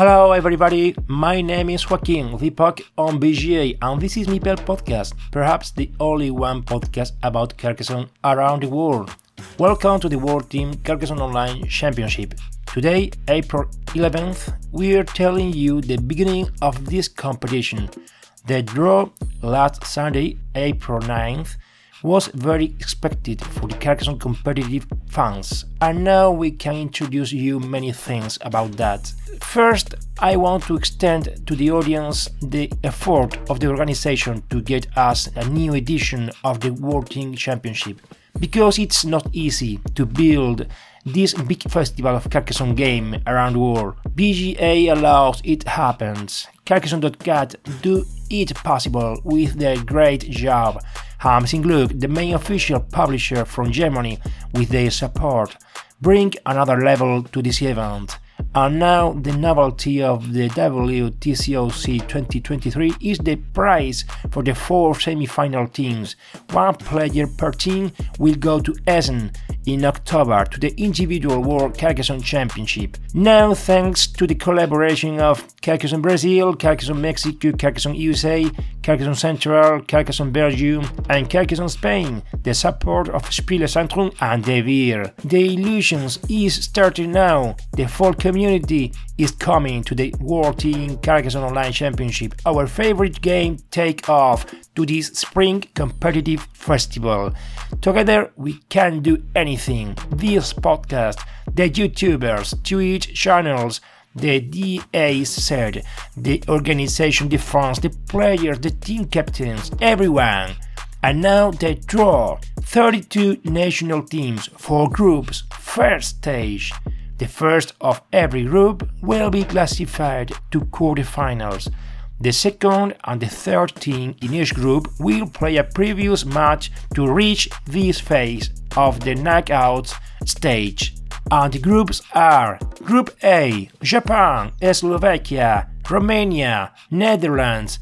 Hello, everybody. My name is Joaquin Vipak on BGA, and this is Meeple Podcast, perhaps the only one podcast about Carcassonne around the world. Welcome to the World Team Carcassonne Online Championship. Today, April 11th, we are telling you the beginning of this competition. The draw last Sunday, April 9th, was very expected for the Carcassonne competitive fans, and now we can introduce you many things about that. First, I want to extend to the audience the effort of the organization to get us a new edition of the World Team Championship, because it's not easy to build this big festival of Carcassonne game around the world. BGA allows it happens. Carcassonne.cat do it possible with their great job Hans im Glück, the main official publisher from Germany, with their support, bring another level to this event. And now the novelty of the WTCOC 2023 is the prize for the four semi-final teams. One player per team will go to Essen in October to the individual World Carcassonne Championship. Now, thanks to the collaboration of Carcassonne Brazil, Carcassonne Mexico, Carcassonne USA, Carcassonne Central, Carcassonne Belgium, and Carcassonne Spain, the support of Spiele Centrum and Devir. The illusions is starting now. The full community is coming to the World Team Carcassonne Online Championship, our favorite game take off to this spring competitive festival. Together we can do anything. This podcast, the YouTubers, Twitch channels, the DA said, the organization, the fans, the players, the team captains, everyone. And now they draw 32 national teams, for groups, first stage. The first of every group will be classified to quarterfinals. The second and the third team in each group will play a previous match to reach this phase of the knockouts stage. And the groups are Group A Japan, Slovakia, Romania, Netherlands,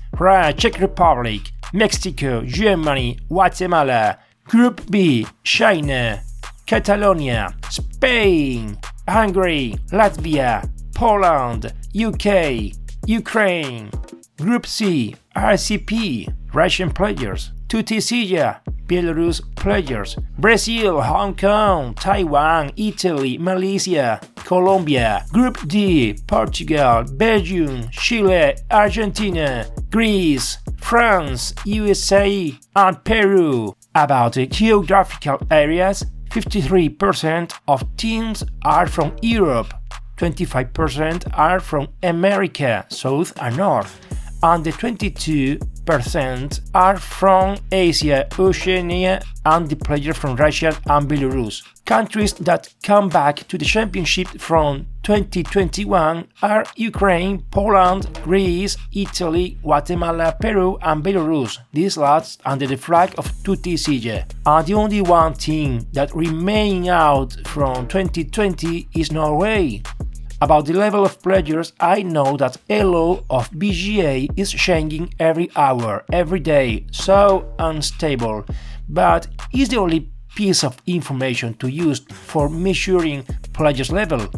Czech Republic, Mexico, Germany, Guatemala. Group B China, Catalonia, Spain, Hungary, Latvia, Poland, UK, Ukraine. Group C RCP, Russian players, Tunisia, Belarus players, Brazil, Hong Kong, Taiwan, Italy, Malaysia, Colombia. Group D Portugal, Belgium, Chile, Argentina, Greece, France, USA, and Peru. About the geographical areas, 53% of teams are from Europe, 25% are from America, South and North, and the 22% are from Asia, Oceania, and the players from Russia and Belarus. Countries that come back to the championship from 2021 are Ukraine, Poland, Greece, Italy, Guatemala, Peru, and Belarus. These last under the flag of Tutti Sige. And the only one team that remain out from 2020 is Norway. About the level of pledgers, I know that Elo of BGA is changing every hour, every day, so unstable, but is the only piece of information to use for measuring pledgers level.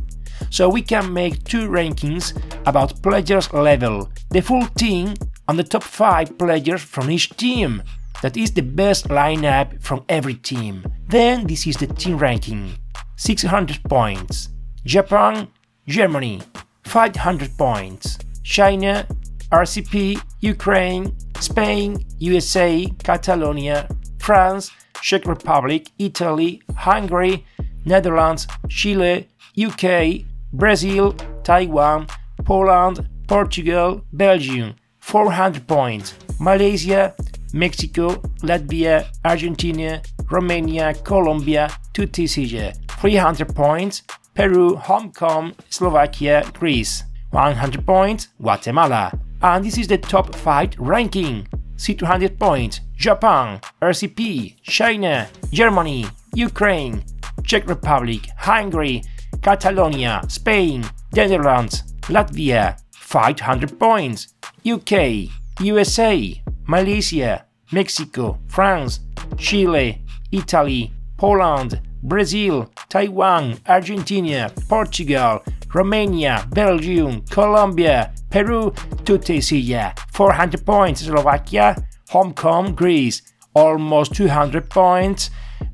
So we can make two rankings about pledgers level, the full team and the top 5 pledgers from each team. That is the best lineup from every team. Then this is the team ranking. 600 points. Japan Germany 500 points, China, RCP, Ukraine, Spain, USA, Catalonia, France, Czech Republic, Italy, Hungary, Netherlands, Chile, UK, Brazil, Taiwan, Poland, Portugal, Belgium 400 points, Malaysia, Mexico, Latvia, Argentina, Romania, Colombia, tutti 300 points, Peru, Hong Kong, Slovakia, Greece. 100 points, Guatemala. And this is the top 5 ranking. See 200 points Japan, RCP, China, Germany, Ukraine, Czech Republic, Hungary, Catalonia, Spain, Netherlands, Latvia, 500 points, UK, USA, Malaysia, Mexico, France, Chile, Italy, Poland, Brazil, Taiwan, Argentina, Portugal, Romania, Belgium, Colombia, Peru, Tunisia, 400 points, Slovakia, Hong Kong, Greece, almost 200 points,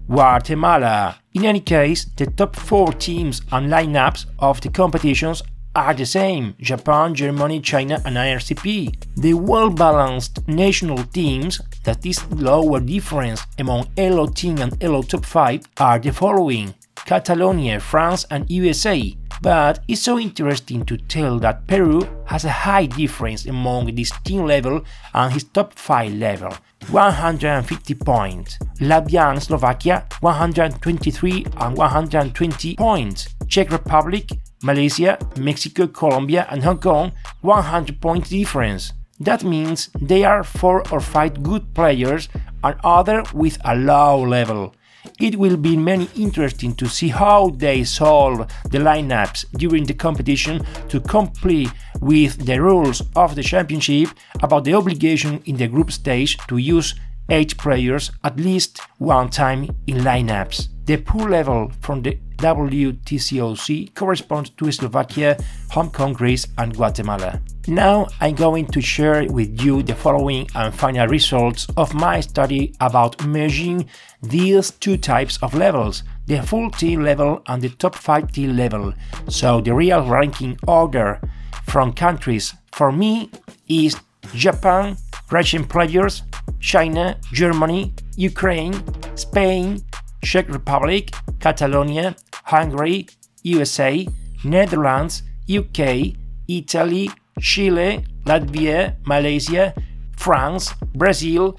Guatemala. In any case, the top four teams and lineups of the competitions are the same Japan, Germany, China, and IRCP. The well balanced national teams, that is, lower difference among ELO team and ELO top 5, are the following Catalonia, France, and USA. But it's so interesting to tell that Peru has a high difference among this team level and his top 5 level 150 points. Latvia and Slovakia 123 and 120 points. Czech Republic, Malaysia, Mexico, Colombia, and Hong Kong 100 points difference. That means they are 4 or 5 good players and other with a low level. It will be many interesting to see how they solve the lineups during the competition to comply with the rules of the championship about the obligation in the group stage to use 8 players at least one time in lineups. The pool level from the WTCOC corresponds to Slovakia, Hong Kong, Greece, and Guatemala. Now I'm going to share with you the following and final results of my study about merging these two types of levels the full team level and the top 5 team level. So the real ranking order from countries for me is Japan, Russian players, China, Germany, Ukraine, Spain, Czech Republic, Catalonia, Hungary, USA, Netherlands, UK, Italy, Chile, Latvia, Malaysia, France, Brazil,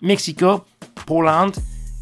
Mexico, Poland,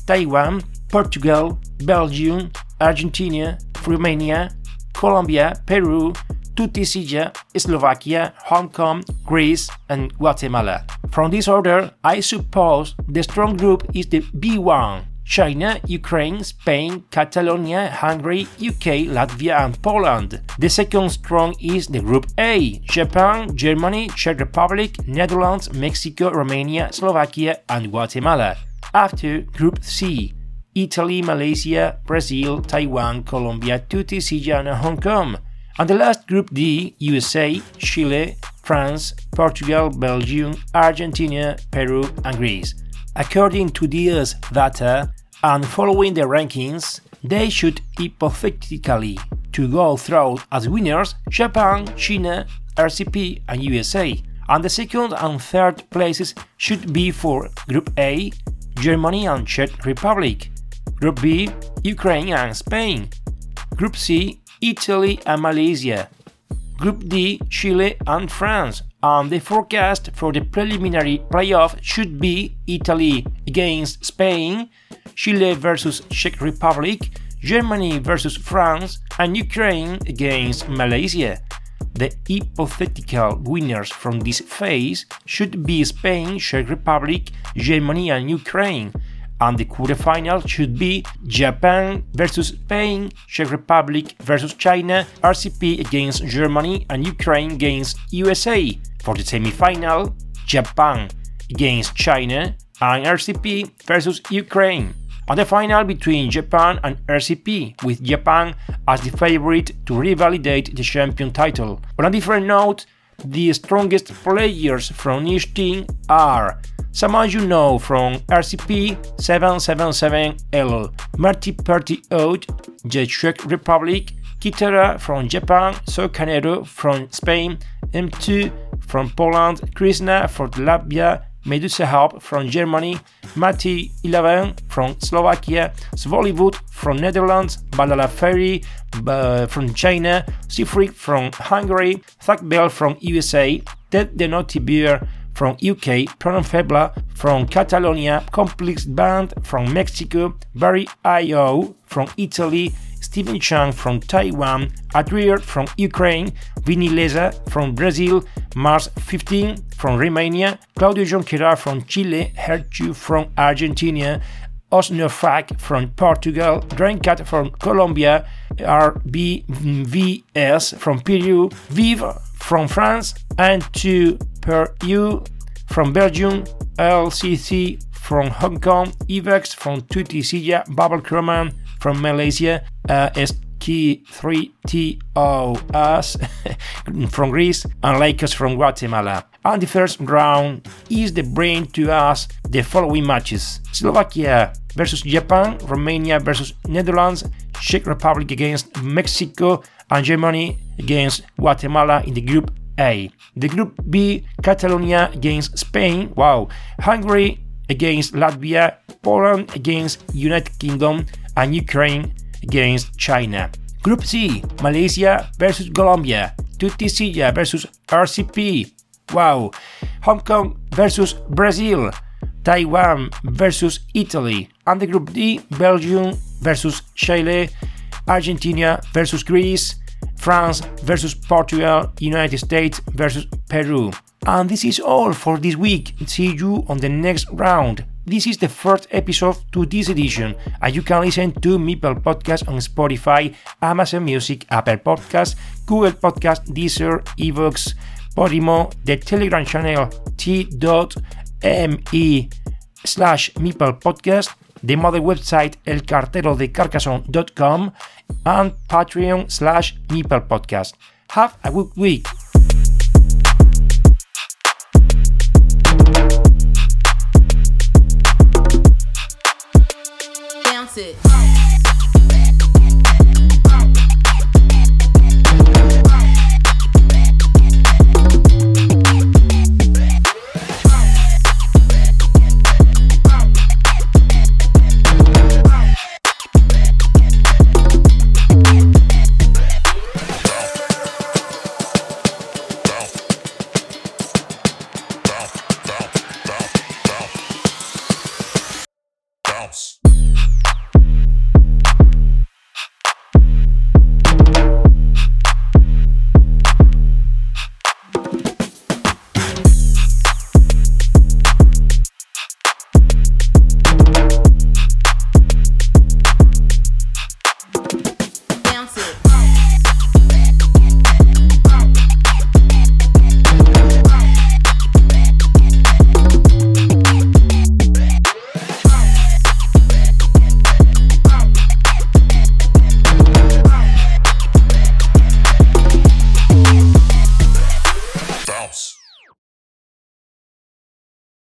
Taiwan, Portugal, Belgium, Argentina, Romania, Colombia, Peru, Tunisia, Slovakia, Hong Kong, Greece, and Guatemala. From this order, I suppose the strong group is the B1 China, Ukraine, Spain, Catalonia, Hungary, UK, Latvia, and Poland. The second strong is the Group A Japan, Germany, Czech Republic, Netherlands, Mexico, Romania, Slovakia, and Guatemala. After Group C Italy, Malaysia, Brazil, Taiwan, Colombia, Tunisia, and Hong Kong. And the last Group D USA, Chile, France, Portugal, Belgium, Argentina, Peru, and Greece. According to these data uh, and following the rankings, they should hypothetically to go through as winners Japan, China, RCP, and USA. And the second and third places should be for Group A, Germany and Czech Republic. Group B, Ukraine and Spain. Group C, Italy and Malaysia. Group D, Chile and France and the forecast for the preliminary playoff should be Italy against Spain, Chile versus Czech Republic, Germany versus France, and Ukraine against Malaysia. The hypothetical winners from this phase should be Spain, Czech Republic, Germany, and Ukraine and the quarterfinal should be Japan versus Spain, Czech Republic versus China, RCP against Germany, and Ukraine against USA. For the semifinal, Japan against China and RCP versus Ukraine. And the final between Japan and RCP, with Japan as the favorite to revalidate the champion title. On a different note, the strongest players from each team are Someone you know from RCP 777L, Marty Party Out, the Czech Republic, Kitara from Japan, So Canero from Spain, M2 from Poland, Krishna from Latvia, Medusa Hub from Germany, Mati 11 from Slovakia, Svollywood from Netherlands, Bandala Ferry uh, from China, Siegfried from Hungary, Thak Bell from USA, Ted Denoti Beer from UK, Pronom Febla from Catalonia, Complex Band from Mexico, Barry I.O. from Italy, Stephen Chang from Taiwan, Adrier from Ukraine, Vinny Leza from Brazil, Mars 15 from Romania, Claudio Jonquera from Chile, Hertu from Argentina, Osnofak from Portugal, Draincat from Colombia, RBVS from Peru, Vive from France, and to Per U from Belgium, LCC from Hong Kong, Evex from Tutti Silla, Bubble Croman from Malaysia, uh, SK3TOS from Greece, and Lakers from Guatemala. And the first round is the brain to us the following matches Slovakia versus Japan, Romania versus Netherlands, Czech Republic against Mexico, and Germany against Guatemala in the Group A. The Group B, Catalonia against Spain, wow, Hungary against Latvia, Poland against United Kingdom, and Ukraine against China. Group C, Malaysia versus Colombia, Tutisilla versus RCP, wow, Hong Kong versus Brazil, Taiwan versus Italy, and the Group D, Belgium versus Chile, Argentina versus Greece, France versus Portugal, United States versus Peru. And this is all for this week. See you on the next round. This is the first episode to this edition, and you can listen to Meeple Podcast on Spotify, Amazon Music, Apple Podcast, Google Podcast, Deezer, iVoox, Podimo, the Telegram channel t.me slash Meeple Podcast, de Website, El and Patreon slash Nipple Podcast. Have a good week.